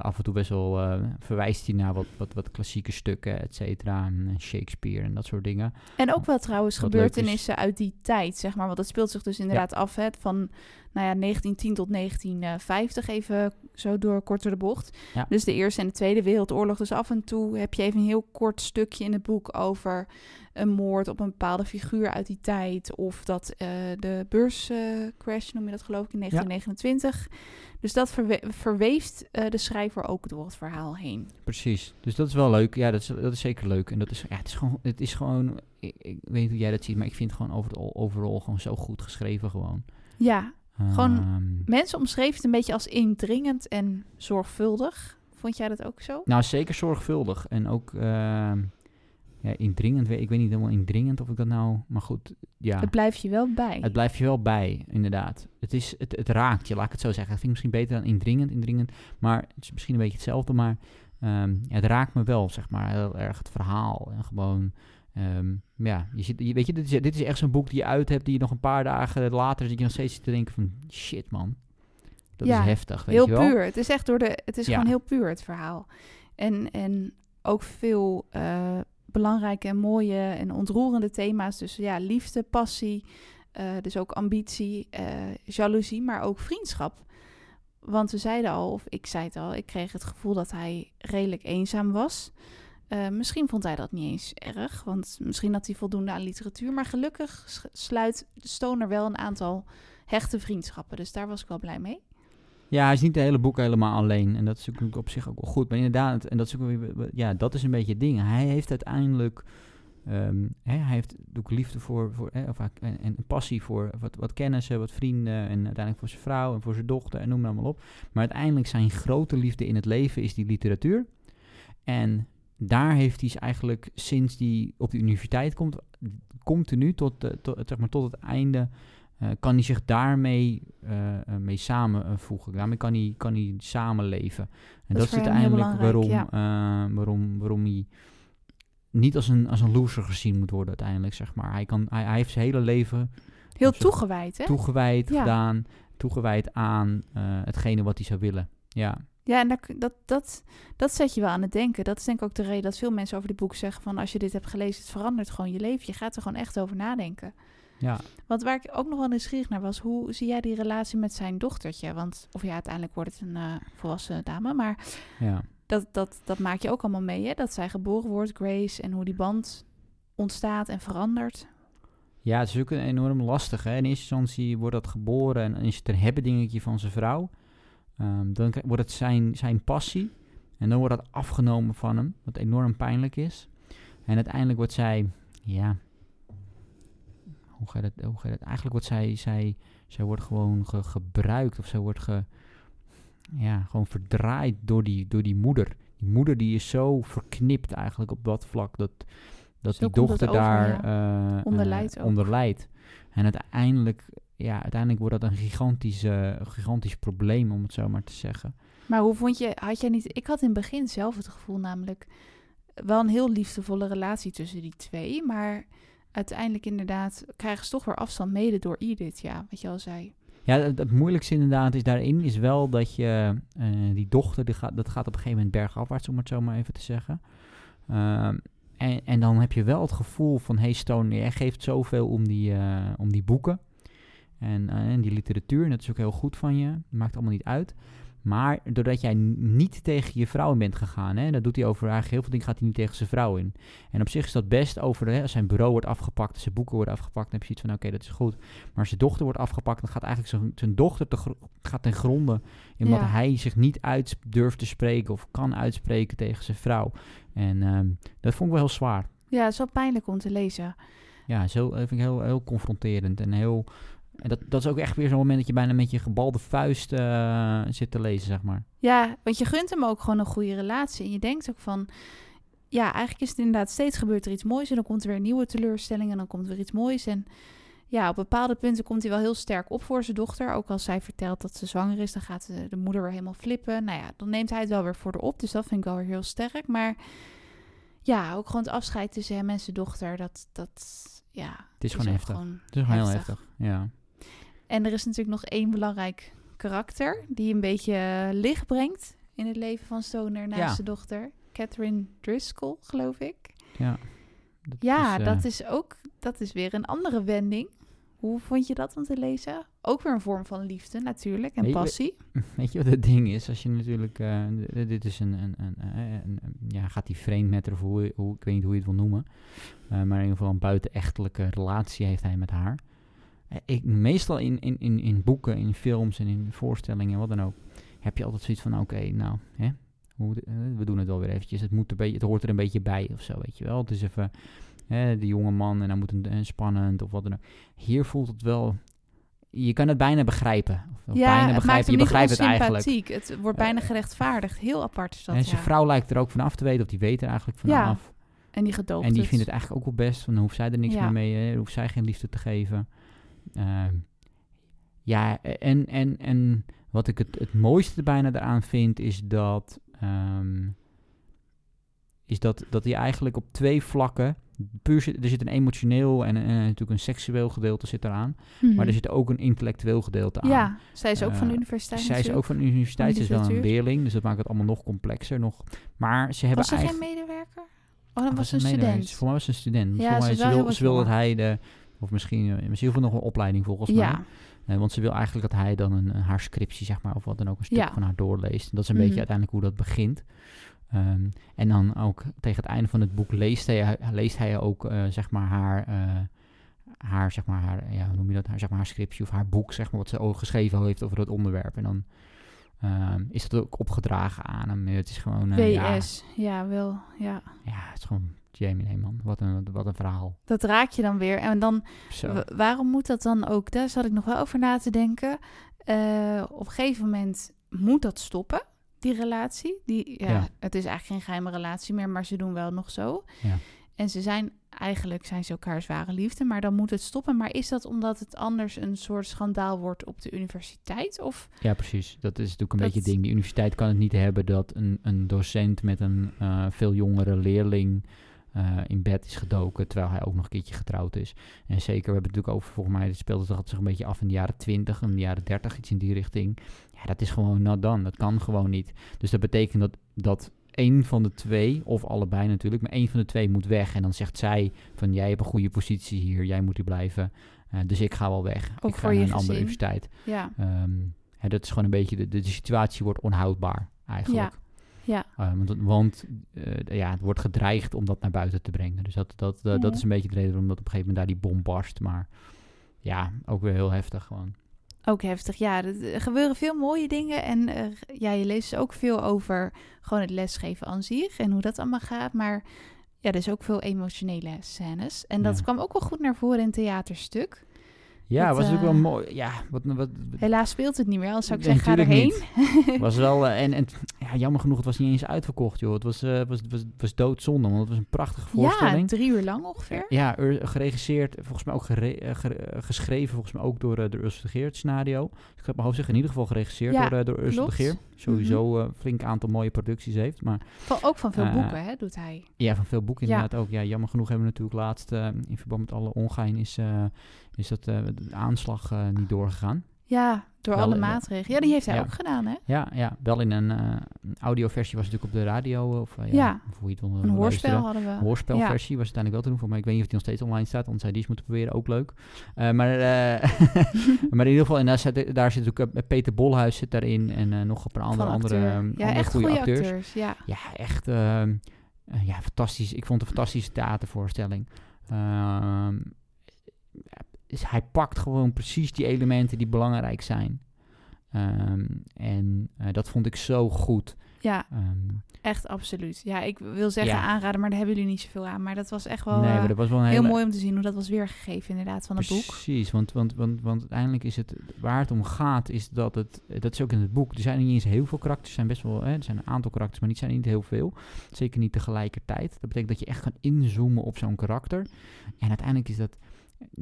af en toe best wel, eh, verwijst hij naar wat, wat, wat klassieke stukken, et cetera. En Shakespeare en dat soort dingen. En ook wel trouwens Wat gebeurtenissen uit die tijd, zeg maar. Want dat speelt zich dus inderdaad af hè, van nou ja, 1910 tot 1950, even zo door kort door de bocht. Ja. Dus de Eerste en de Tweede Wereldoorlog. Dus af en toe heb je even een heel kort stukje in het boek over een moord op een bepaalde figuur uit die tijd. Of dat eh, de beurscrash, noem je dat geloof ik, in 1929. Dus dat verwe- verweeft eh, de schrijver ook door het verhaal heen. Precies. Dus dat is wel leuk. Ja, dat is, dat is zeker leuk. En dat is, ja, het is gewoon, het is gewoon ik, ik weet niet hoe jij dat ziet, maar ik vind het gewoon overal, overal gewoon zo goed geschreven gewoon. Ja, Gewoon Ehm, mensen omschreven het een beetje als indringend en zorgvuldig. Vond jij dat ook zo? Nou, zeker zorgvuldig. En ook ehm, ja, indringend. weet- Ik weet niet helemaal indringend of ik dat nou... Maar goed, ja. Het blijft je wel bij. Het blijft je wel bij, inderdaad. Het, is, het, het raakt je, laat ik het zo zeggen. Dat vind ik misschien beter dan indringend, indringend. Maar het is misschien een beetje hetzelfde. Maar ehm, ja, het raakt me wel, zeg maar, heel erg het verhaal. En gewoon, ehm, ja, je zit, je, weet je, dit is, dit is echt zo'n boek die je uit hebt... die je nog een paar dagen later zit je nog steeds te denken van... Shit, man. Dat Ja, is heftig, weet heel je wel. puur. Het is echt door de. Het is Ja. gewoon heel puur het verhaal. En, en ook veel eh, belangrijke en mooie en ontroerende thema's. Dus ja, liefde, passie. eh, dus ook ambitie, eh, jaloezie, maar ook vriendschap. Want we zeiden al, of ik zei het al, ik kreeg het gevoel dat hij redelijk eenzaam was. Eh, misschien vond hij dat niet eens erg, want misschien had hij voldoende aan literatuur. Maar gelukkig sluit Stoner wel een aantal hechte vriendschappen. Dus daar was ik wel blij mee. Ja, hij is niet het hele boek helemaal alleen. En dat is natuurlijk op zich ook wel goed. Maar inderdaad, en dat is, ook ja, dat is een beetje het ding. Hij heeft uiteindelijk... ehm, hè, hij heeft ook liefde voor... voor hè, of, en, en passie voor wat, wat kennissen, wat vrienden... en uiteindelijk voor zijn vrouw en voor zijn dochter en noem maar allemaal op. Maar uiteindelijk zijn grote liefde in het leven is die literatuur. En daar heeft hij eigenlijk sinds hij op de universiteit komt... continu tot, tot, zeg maar, tot het einde... eh, kan hij zich daarmee eh, mee samenvoegen. Daarmee kan hij, kan hij samenleven. En Dat dat, is uiteindelijk waarom, waarom, waarom hij niet als een, als een loser gezien moet worden uiteindelijk, zeg maar. Hij, kan, hij, hij heeft zijn hele leven Heel toegewijd, hè? toegewijd Ja. gedaan, toegewijd aan hetgene wat hij zou willen. Ja, Ja, en kun- dat, dat, dat zet je wel aan het denken. Dat is denk ik ook de reden dat veel mensen over dit boek zeggen van als je dit hebt gelezen, het verandert gewoon je leven. Je gaat er gewoon echt over nadenken. ja. Want waar ik ook nog wel nieuwsgierig naar was, hoe zie jij die relatie met zijn dochtertje? Want, of ja, uiteindelijk wordt het een eh, volwassen dame, maar ja. dat, dat, dat maak je ook allemaal mee, hè? Dat zij geboren wordt, Grace, en hoe die band ontstaat en verandert. Ja, het is ook een enorm lastig. Hè? In eerste instantie wordt dat geboren en is het een hebben dingetje van zijn vrouw. Ehm, dan wordt het zijn, zijn passie. En dan wordt dat afgenomen van hem, wat enorm pijnlijk is. En uiteindelijk wordt zij, ja, hoe gaat het, hoe gaat het? Eigenlijk wordt zij, zij, zij wordt gewoon ge- gebruikt of zij wordt ge, ja, gewoon verdraaid door die, door die moeder. Die moeder die is zo verknipt eigenlijk op dat vlak dat, dat Zo die dochter over, daar eh, Onder eh, onder lijdt. En uiteindelijk, ja, uiteindelijk wordt dat een gigantisch, eh, gigantisch probleem, om het zo maar te zeggen. Maar hoe vond je, had jij niet, ik had in het begin zelf het gevoel namelijk, wel een heel liefdevolle relatie tussen die twee, maar uiteindelijk inderdaad krijgen ze toch weer afstand mede door Edith, ja, wat je al zei. Ja, het, het moeilijkste inderdaad is daarin is wel dat je eh, die dochter, die gaat, dat gaat op een gegeven moment bergafwaarts, om het zo maar even te zeggen. Ehm, en, en dan heb je wel het gevoel van, hey Stone, jij geeft zoveel om die, eh, om die boeken en, eh, en die literatuur. En dat is ook heel goed van je, maakt allemaal niet uit. Maar doordat jij niet tegen je vrouw in bent gegaan, hè, dat doet hij over eigenlijk heel veel dingen gaat hij niet tegen zijn vrouw in. En op zich is dat best over, hè, als zijn bureau wordt afgepakt, zijn boeken worden afgepakt, dan heb je iets van, oké, dat is goed. Maar als zijn dochter wordt afgepakt, dan gaat eigenlijk zijn, zijn dochter te gaat ten gronde. Omdat Ja. hij zich niet uit durft te spreken of kan uitspreken tegen zijn vrouw. En ehm, dat vond ik wel heel zwaar. Ja, het is wel pijnlijk om te lezen. Ja, zo dat vind ik heel, heel confronterend en heel... En dat, dat is ook echt weer zo'n moment dat je bijna met je gebalde vuist eh, zit te lezen, zeg maar. Ja, want je gunt hem ook gewoon een goede relatie. En je denkt ook van, ja, eigenlijk is het inderdaad steeds gebeurt er iets moois. En dan komt er weer een nieuwe teleurstelling en dan komt er weer iets moois. En ja, op bepaalde punten komt hij wel heel sterk op voor zijn dochter. Ook als zij vertelt dat ze zwanger is, dan gaat de, de moeder weer helemaal flippen. Nou ja, dan neemt hij het wel weer voor de op. Dus dat vind ik wel weer heel sterk. Maar ja, ook gewoon het afscheid tussen hem en zijn dochter. Dat, dat ja... Het is gewoon heftig. gewoon Het is gewoon heel heftig, ja. En er is natuurlijk nog één belangrijk karakter die een beetje eh, licht brengt in het leven van Stoner naast Ja. zijn dochter. Catherine Driscoll, geloof ik. Ja, dat Ja, is, eh, dat is ook dat is weer een andere wending. Hoe vond je dat om te lezen? Ook weer een vorm van liefde natuurlijk en Weet je- passie. Weet je wat het ding is? Als je natuurlijk... eh, dit is een... een, een, ja, gaat die vreemd met haar, of hoe, hoe, ik weet niet hoe je het wil noemen. Maar in ieder geval een buitenechtelijke relatie heeft hij met haar. Eh, ik, meestal in, in, in, in boeken, in films en in voorstellingen en wat dan ook... heb je altijd zoiets van, oké, nou, hè, hoe, de- eh, we doen het wel weer eventjes. Het, moet een beetje, het hoort er een beetje bij of zo, weet je wel. Het is even... Hè, die jonge man en dan moet een, een spannend of wat dan ook. Hier voelt het wel... Je kan het bijna begrijpen. Of, ja, bijna het begrijpen. Je begrijpt het eigenlijk. Het wordt bijna Eh, gerechtvaardigd. Heel apart is dat, en zijn ja. vrouw lijkt er ook van af te weten, of die weet er eigenlijk van Ja. En die gedoopt En die het. vindt het eigenlijk ook wel best, dan hoeft zij er niks Ja. meer mee, hè, hoeft zij geen liefde te geven. Ehm, ja, en, en, en wat ik het, het mooiste bijna eraan vind, is dat, ehm, is dat, dat hij eigenlijk op twee vlakken, puur zit, er zit een emotioneel en, en natuurlijk een seksueel gedeelte zit eraan, Mhm. maar er zit ook een intellectueel gedeelte aan. Ja, zij is ook van de Eh, universiteit Zij is ook van de universiteit, ze is wel een leerling, dus dat maakt het allemaal nog complexer. Nog, maar ze hebben Was ze geen medewerker? Oh, dat was een student. Voor mij was ze een student. Ja, ze wil, ze wil dat hij de... Of misschien, eh, misschien veel nog een opleiding volgens mij. Ja, Eh, want ze wil eigenlijk dat hij dan een, een haar scriptie, zeg maar, of wat dan ook, een stuk Ja. van haar doorleest. Dat is een Mhm. beetje uiteindelijk hoe dat begint. Ehm, en dan ook tegen het einde van het boek leest hij, leest hij ook, eh, zeg maar, haar, eh, haar, zeg maar, haar, ja, hoe noem je dat, haar, zeg maar, haar scriptie of haar boek, zeg maar, wat ze ook geschreven heeft over het onderwerp. En dan ehm, is dat ook opgedragen aan hem. Het is gewoon, eh, ja, WS. Ja, wel. Ja. ja, het is gewoon Jamie Leeman. Wat een, wat een verhaal. Dat raak je dan weer. En dan, waarom moet dat dan ook? Daar zat ik nog wel over na te denken. Eh, op een gegeven moment moet dat stoppen, die relatie. Die, ja, Ja. Het is eigenlijk geen geheime relatie meer, maar ze doen wel nog zo. Ja. En ze zijn eigenlijk zijn ze elkaars ware liefde, maar dan moet het stoppen. Maar is dat omdat het anders een soort schandaal wordt op de universiteit? Of Ja, precies. Dat is natuurlijk een Dat- beetje het ding. Die universiteit kan het niet hebben dat een, een docent met een eh, veel jongere leerling eh, in bed is gedoken, terwijl hij ook nog een keertje getrouwd is. En zeker, we hebben het natuurlijk over, volgens mij, het speelde zich zich een beetje af in de jaren 20, in de jaren 30, iets in die richting. Ja, dat is gewoon not done. Dat kan gewoon niet. Dus dat betekent dat, dat één van de twee, of allebei natuurlijk, maar één van de twee moet weg. En dan zegt zij van, jij hebt een goede positie hier, jij moet hier blijven. Eh, dus ik ga wel weg. Ook ik ga naar een andere universiteit. ja, Ehm, hè, dat is gewoon een beetje, de, de, de situatie wordt onhoudbaar eigenlijk. Ja. Uh, want uh, ja, het wordt gedreigd om dat naar buiten te brengen. Dus dat, dat, uh, Ja. dat is een beetje de reden waarom dat op een gegeven moment daar die bom barst. Maar ja, ook weer heel heftig gewoon. Ook heftig, ja. Er gebeuren veel mooie dingen. En uh, ja, je leest dus ook veel over gewoon het lesgeven aan zich en hoe dat allemaal gaat. Maar ja, er is ook veel emotionele scènes. En dat Ja. kwam ook wel goed naar voren in het theaterstuk. Ja, Dat, was ook wel eh, mooi. Ja, wat, wat, Helaas speelt het niet meer, anders zou ik zeggen, ga erheen. was wel, eh, en, en ja, jammer genoeg, het was niet eens uitverkocht, joh. Het was, eh was, was, was doodzonde, want het was een prachtige ja, voorstelling. drie uur lang ongeveer. Ja, geregisseerd, volgens mij ook gere- geschreven, volgens mij ook door, eh, door Ursula de Geer, het scenario. Ik ga het mijn hoofd zeggen, in ieder geval geregisseerd Ja, door, door Ursula de. Geer. Sowieso een flink aantal mooie producties heeft, maar Van, ook van veel boeken, hè, doet hij. ja, van veel boeken Ja. inderdaad ook. Ja, jammer genoeg hebben we natuurlijk laatst, in verband met alle ongein, is, is dat eh, de aanslag eh, niet doorgegaan. Ja, door Wel, alle eh, maatregelen. Ja, die heeft hij ja. ook gedaan, hè? Ja, ja, wel in een, audioversie was het natuurlijk op de radio, of ja, Ja. of hoe je het Een luisteren. hoorspel hadden we. Een hoorspelversie was uiteindelijk wel te doen voor mij. Ik weet niet of die nog steeds online staat, want zij die eens moeten proberen, ook leuk. Maar, maar in ieder geval, en daar zit, daar zit ook Peter Bolhuis zit daarin en nog een paar andere, andere, ehm, ja, andere echt goede goede acteurs. acteurs. Ja. Ja, echt ehm, eh, ja, fantastisch. Ik vond het een fantastische theatervoorstelling. Dus hij pakt gewoon precies die elementen die belangrijk zijn. Ehm, en eh, dat vond ik zo goed. ja, Ehm, echt absoluut. Ja, ik wil zeggen Ja. aanraden, maar daar hebben jullie niet zoveel aan. Maar dat was echt wel nee, eh, dat was wel heel hele, mooi om te zien hoe dat was weergegeven inderdaad van het boek. Precies, want, want, want, want uiteindelijk is het waar het om gaat, is dat het, dat is ook in het boek, er zijn niet eens heel veel karakters, er zijn best wel, hè, er zijn een aantal karakters, maar niet zijn niet heel veel. Zeker niet tegelijkertijd. Dat betekent dat je echt kan inzoomen op zo'n karakter. En uiteindelijk is dat,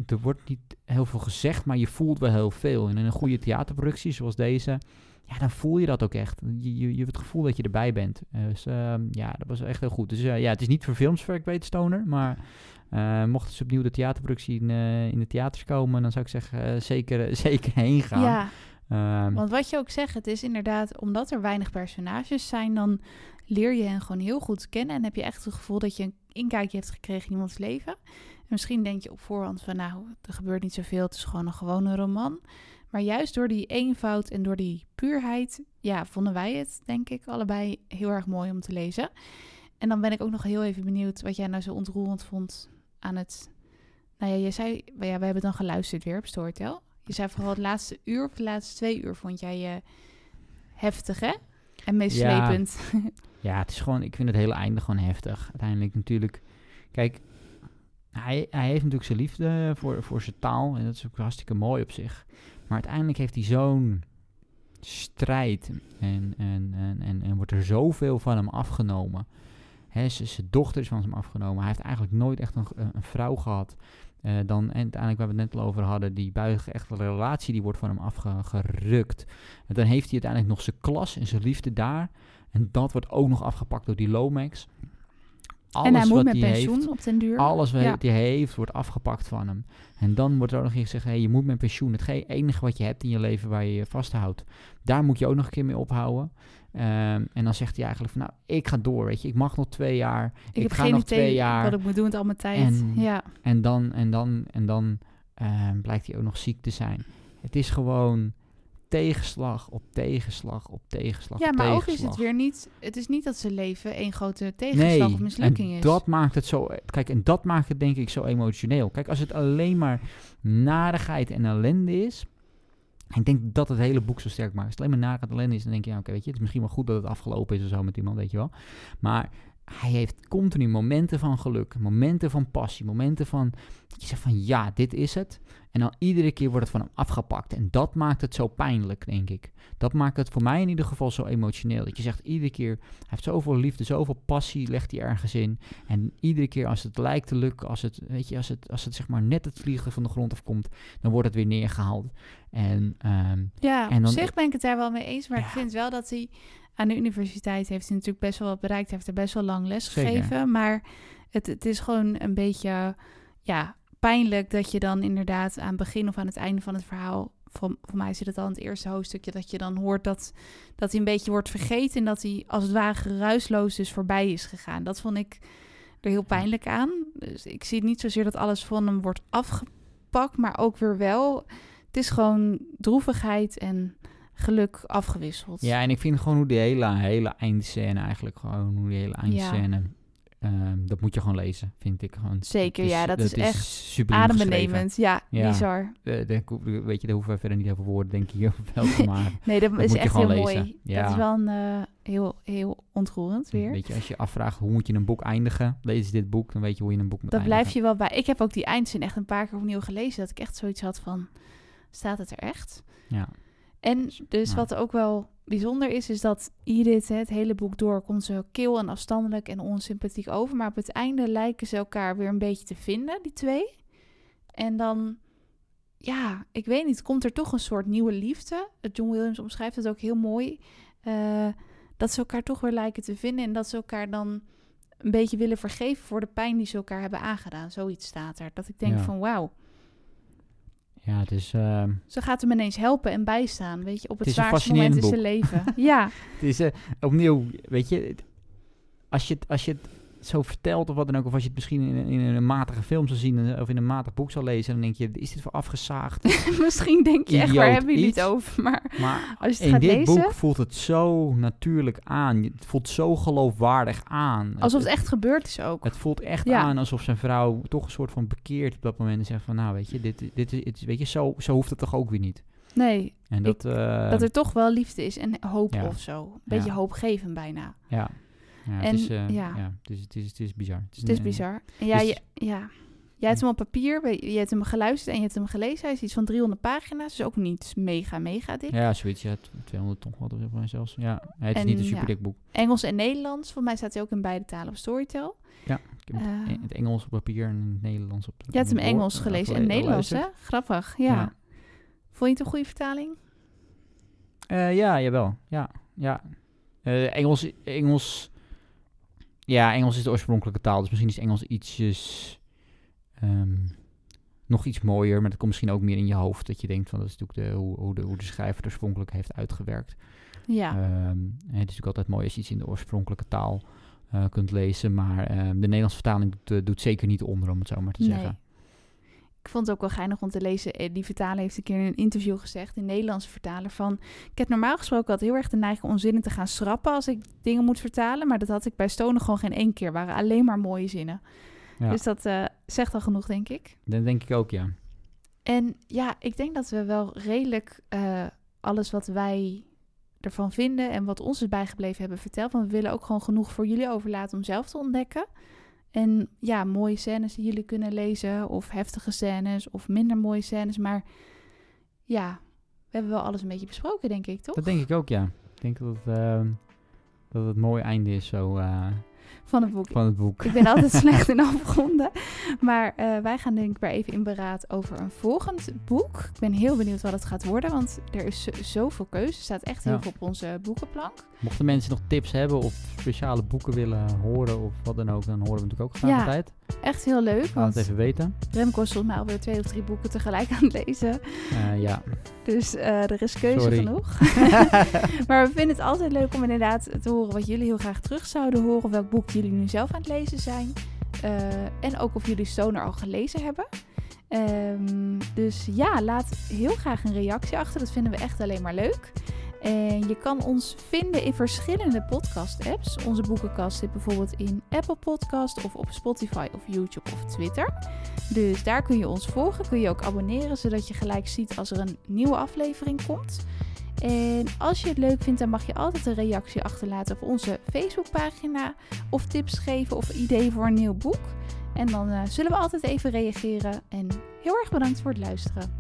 er wordt niet heel veel gezegd, maar je voelt wel heel veel. En in een goede theaterproductie zoals deze, ja, dan voel je dat ook echt. Je, je, je hebt het gevoel dat je erbij bent. Eh, dus ehm, ja, dat was echt heel goed. Dus eh, ja, het is niet voor films, zover ik weet, Stoner, maar... Uh, mochten ze opnieuw de theaterproductie in, in de theaters komen, dan zou ik zeggen, zeker, zeker heen gaan. Ja, um, want wat je ook zegt, het is inderdaad, omdat er weinig personages zijn, dan leer je hen gewoon heel goed kennen en heb je echt het gevoel dat je een inkijkje hebt gekregen in iemands leven. En misschien denk je op voorhand van, nou, er gebeurt niet zoveel, het is gewoon een gewone roman. Maar juist door die eenvoud en door die puurheid, ja, vonden wij het, denk ik, allebei heel erg mooi om te lezen. En dan ben ik ook nog heel even benieuwd wat jij nou zo ontroerend vond aan het... Nou ja, je zei... Ja, we hebben dan geluisterd weer op Storytel. Je zei vooral het laatste uur of de laatste twee uur vond jij je heftig, hè? En meeslepend. Ja, ja, het is gewoon... Ik vind het hele einde gewoon heftig. Uiteindelijk natuurlijk... Kijk, hij, hij heeft natuurlijk zijn liefde voor, voor zijn taal. En dat is ook hartstikke mooi op zich. Maar uiteindelijk heeft hij zo'n strijd. En, en, en, en, en wordt er zoveel van hem afgenomen. Zijn dochter is van hem afgenomen. Hij heeft eigenlijk nooit echt een, een vrouw gehad. Uh, dan, en uiteindelijk, waar we het net al over hadden, die buigen echt een relatie, die wordt van hem afgerukt. En dan heeft hij uiteindelijk nog zijn klas en zijn liefde daar. En dat wordt ook nog afgepakt door die Lomax. Alles en hij moet met pensioen heeft, op den duur. Alles wat ja. hij heeft, wordt afgepakt van hem. En dan wordt er ook nog gezegd, hey, je moet met pensioen. Het enige wat je hebt in je leven waar je je vasthoudt. Daar moet je ook nog een keer mee ophouden. Um, en dan zegt hij eigenlijk van, nou, ik ga door, weet je. Ik mag nog twee jaar. Ik, ik heb ga geen nog twee jaar. wat ik moet doen met al mijn tijd. En, ja. en dan, en dan, en dan um, blijkt hij ook nog ziek te zijn. Het is gewoon tegenslag op tegenslag op tegenslag Ja, op maar tegenslag. ook is het weer niet... Het is niet dat ze leven één grote tegenslag nee, of mislukking en is. dat maakt het zo... Kijk, en dat maakt het denk ik zo emotioneel. Kijk, als het alleen maar narigheid en ellende is... Ik denk dat het hele boek zo sterk maakt. Als het alleen maar narigheid en ellende is, dan denk je... Ja, oké, weet je, het is misschien wel goed dat het afgelopen is of zo met iemand, weet je wel. Maar hij heeft continu momenten van geluk, momenten van passie, momenten van... Dat je zegt van, ja, dit is het. En dan iedere keer wordt het van hem afgepakt. En dat maakt het zo pijnlijk, denk ik. Dat maakt het voor mij in ieder geval zo emotioneel. Dat je zegt iedere keer, hij heeft zoveel liefde, zoveel passie, legt hij ergens in. En iedere keer als het lijkt te lukken, als het, weet je, als het, als het zeg maar net het vliegen van de grond afkomt, dan wordt het weer neergehaald. En, um, ja, en dan, op zich ben ik het daar wel mee eens. Maar Ja. ik vind wel dat hij aan de universiteit heeft hij natuurlijk best wel wat bereikt. Hij heeft er best wel lang les Zeker. gegeven. Maar het, het is gewoon een beetje, ja, pijnlijk dat je dan inderdaad aan het begin of aan het einde van het verhaal, voor, voor mij zit het al in het eerste hoofdstukje, dat je dan hoort dat, dat hij een beetje wordt vergeten en dat hij als het ware geruisloos dus voorbij is gegaan. Dat vond ik er heel pijnlijk aan. Dus ik zie niet zozeer dat alles van hem wordt afgepakt, maar ook weer wel. Het is gewoon droevigheid en geluk afgewisseld. Ja, en ik vind gewoon hoe die hele, hele eindscène eigenlijk, gewoon hoe die hele eindscène, ehm, dat moet je gewoon lezen, vind ik gewoon. Zeker, Het ja, dat is echt. Adembenemend, ja, Ja. bizar. Eh, weet je, daar hoeven we verder niet over woorden, denk ik, hier wel maken. Nee, dat, Dat is echt heel mooi. Ja. Dat is wel een eh, heel, heel ontroerend weer. Weet je, als je afvraagt hoe moet je een boek eindigen, lees dit boek, dan weet je hoe je een boek moet Dat eindigen. blijf je wel bij. Ik heb ook die eindzin echt een paar keer opnieuw gelezen. Dat ik echt zoiets had van, staat het er echt? Ja. En dus Ja. wat ook wel bijzonder is, is dat Edith hè, het hele boek door komt ze kil en afstandelijk en onsympathiek over. Maar op het einde lijken ze elkaar weer een beetje te vinden, die twee. En dan, ja, ik weet niet, komt er toch een soort nieuwe liefde. John Williams omschrijft het ook heel mooi. eh, dat ze elkaar toch weer lijken te vinden en dat ze elkaar dan een beetje willen vergeven voor de pijn die ze elkaar hebben aangedaan. Zoiets staat er. Dat ik denk Ja. van wauw, Ja, het is, ehm, ze gaat hem ineens helpen en bijstaan. Weet je, op het, zwaarste moment in zijn leven. ja, het is eh, opnieuw, weet je, als je, als je het zo vertelt of wat dan ook, of als je het misschien in, een- in een matige film zou zien eh, of in een matig boek zou lezen, dan denk je, is dit voor afgezaagd? misschien denk je echt, waar hebben jullie het over? Maar Maar als je het in gaat dit lezen, boek voelt het zo natuurlijk aan. Het voelt zo geloofwaardig aan. alsof het echt gebeurd is ook. Het voelt echt Ja. aan alsof zijn vrouw toch een soort van bekeert op dat moment. En zegt van, nou weet je, dit, dit, is- weet je zo, zo hoeft het toch ook weer niet. Nee, En dat, eh, dat er toch wel liefde is en hoop ja. of zo. Een beetje Ja. hoopgevend bijna. ja. Ja, En, het, is, eh, ja. ja. het, is, het, is, het is bizar. Het is eh, bizar. En ja, dus- je, ja, jij hebt hem op papier, je hebt hem geluisterd en je hebt hem gelezen. Hij is iets van 300 pagina's, dus ook niet mega, mega dik. Ja, zoiets. Ja, 200 toch wat of mij zelfs. Ja, het is En, niet een ja. super dik boek. Engels en Nederlands, volgens mij staat hij ook in beide talen op Storytel. Ik heb het, Eh. het Engels op papier en het Nederlands op Je hebt hem woord, Engels eh, gelezen en Nederlands, hè? Grappig, ja. Ja. Vond je het een goede vertaling? Eh, ja, jawel. Ja, ja. Eh, Engels, Engels... Ja, Engels is de oorspronkelijke taal. Dus misschien is Engels ietsjes... ehm, nog iets mooier. Maar dat komt misschien ook meer in je hoofd. Dat je denkt van... Dat is natuurlijk de, hoe, hoe, de, hoe de schrijver het oorspronkelijk heeft uitgewerkt. Ja. Ehm, het is natuurlijk altijd mooi als je iets in de oorspronkelijke taal eh, kunt lezen. Maar ehm, de Nederlandse vertaling doet, doet zeker niet onder, om het zo maar te Nee. zeggen. Ik vond het ook wel geinig om te lezen. Eh, Die vertaler heeft een keer in een interview gezegd, de Nederlandse vertaler, van... Ik heb normaal gesproken altijd heel erg de neiging om zinnen te gaan schrappen als ik dingen moet vertalen. Maar dat had ik bij Stoner gewoon geen één keer. waren alleen maar mooie zinnen. Ja, Dus dat eh, zegt al genoeg, denk ik. dat denk ik ook, ja. En ja, ik denk dat we wel redelijk eh, alles wat wij ervan vinden en wat ons is bijgebleven hebben verteld. Want we willen ook gewoon genoeg voor jullie overlaten om zelf te ontdekken. En ja, mooie scènes die jullie kunnen lezen, of heftige scènes, of minder mooie scènes. Maar ja, we hebben wel alles een beetje besproken, denk ik, toch? Dat denk ik ook, ja. Ik denk dat het, ehm, dat het een mooi einde is zo, eh, Van het boek. van het boek. Ik ben altijd slecht in afronden. Maar eh, wij gaan denk ik weer even in beraad over een volgend boek. Ik ben heel benieuwd wat het gaat worden, want er is zo- zoveel keuze. Er staat echt heel Ja. veel op onze boekenplank. Mochten mensen nog tips hebben of speciale boeken willen horen of wat dan ook, dan horen we natuurlijk ook graag Ja, altijd. Echt heel leuk, Laat het even weten. Remco is volgens mij alweer twee of drie boeken tegelijk aan het lezen. Eh, ja. Dus eh, er is keuze Sorry. genoeg. maar we vinden het altijd leuk om inderdaad te horen wat jullie heel graag terug zouden horen. Welk boek jullie nu zelf aan het lezen zijn. Eh, en ook of jullie Stoner al gelezen hebben. Ehm, dus ja, laat heel graag een reactie achter. Dat vinden we echt alleen maar leuk. En je kan ons vinden in verschillende podcast-apps. Onze boekenkast zit bijvoorbeeld in Apple Podcast of op Spotify of YouTube of Twitter. Dus daar kun je ons volgen, kun je ook abonneren, zodat je gelijk ziet als er een nieuwe aflevering komt. En als je het leuk vindt, dan mag je altijd een reactie achterlaten op onze Facebookpagina. Of tips geven of ideeën voor een nieuw boek. En dan eh, zullen we altijd even reageren. En heel erg bedankt voor het luisteren.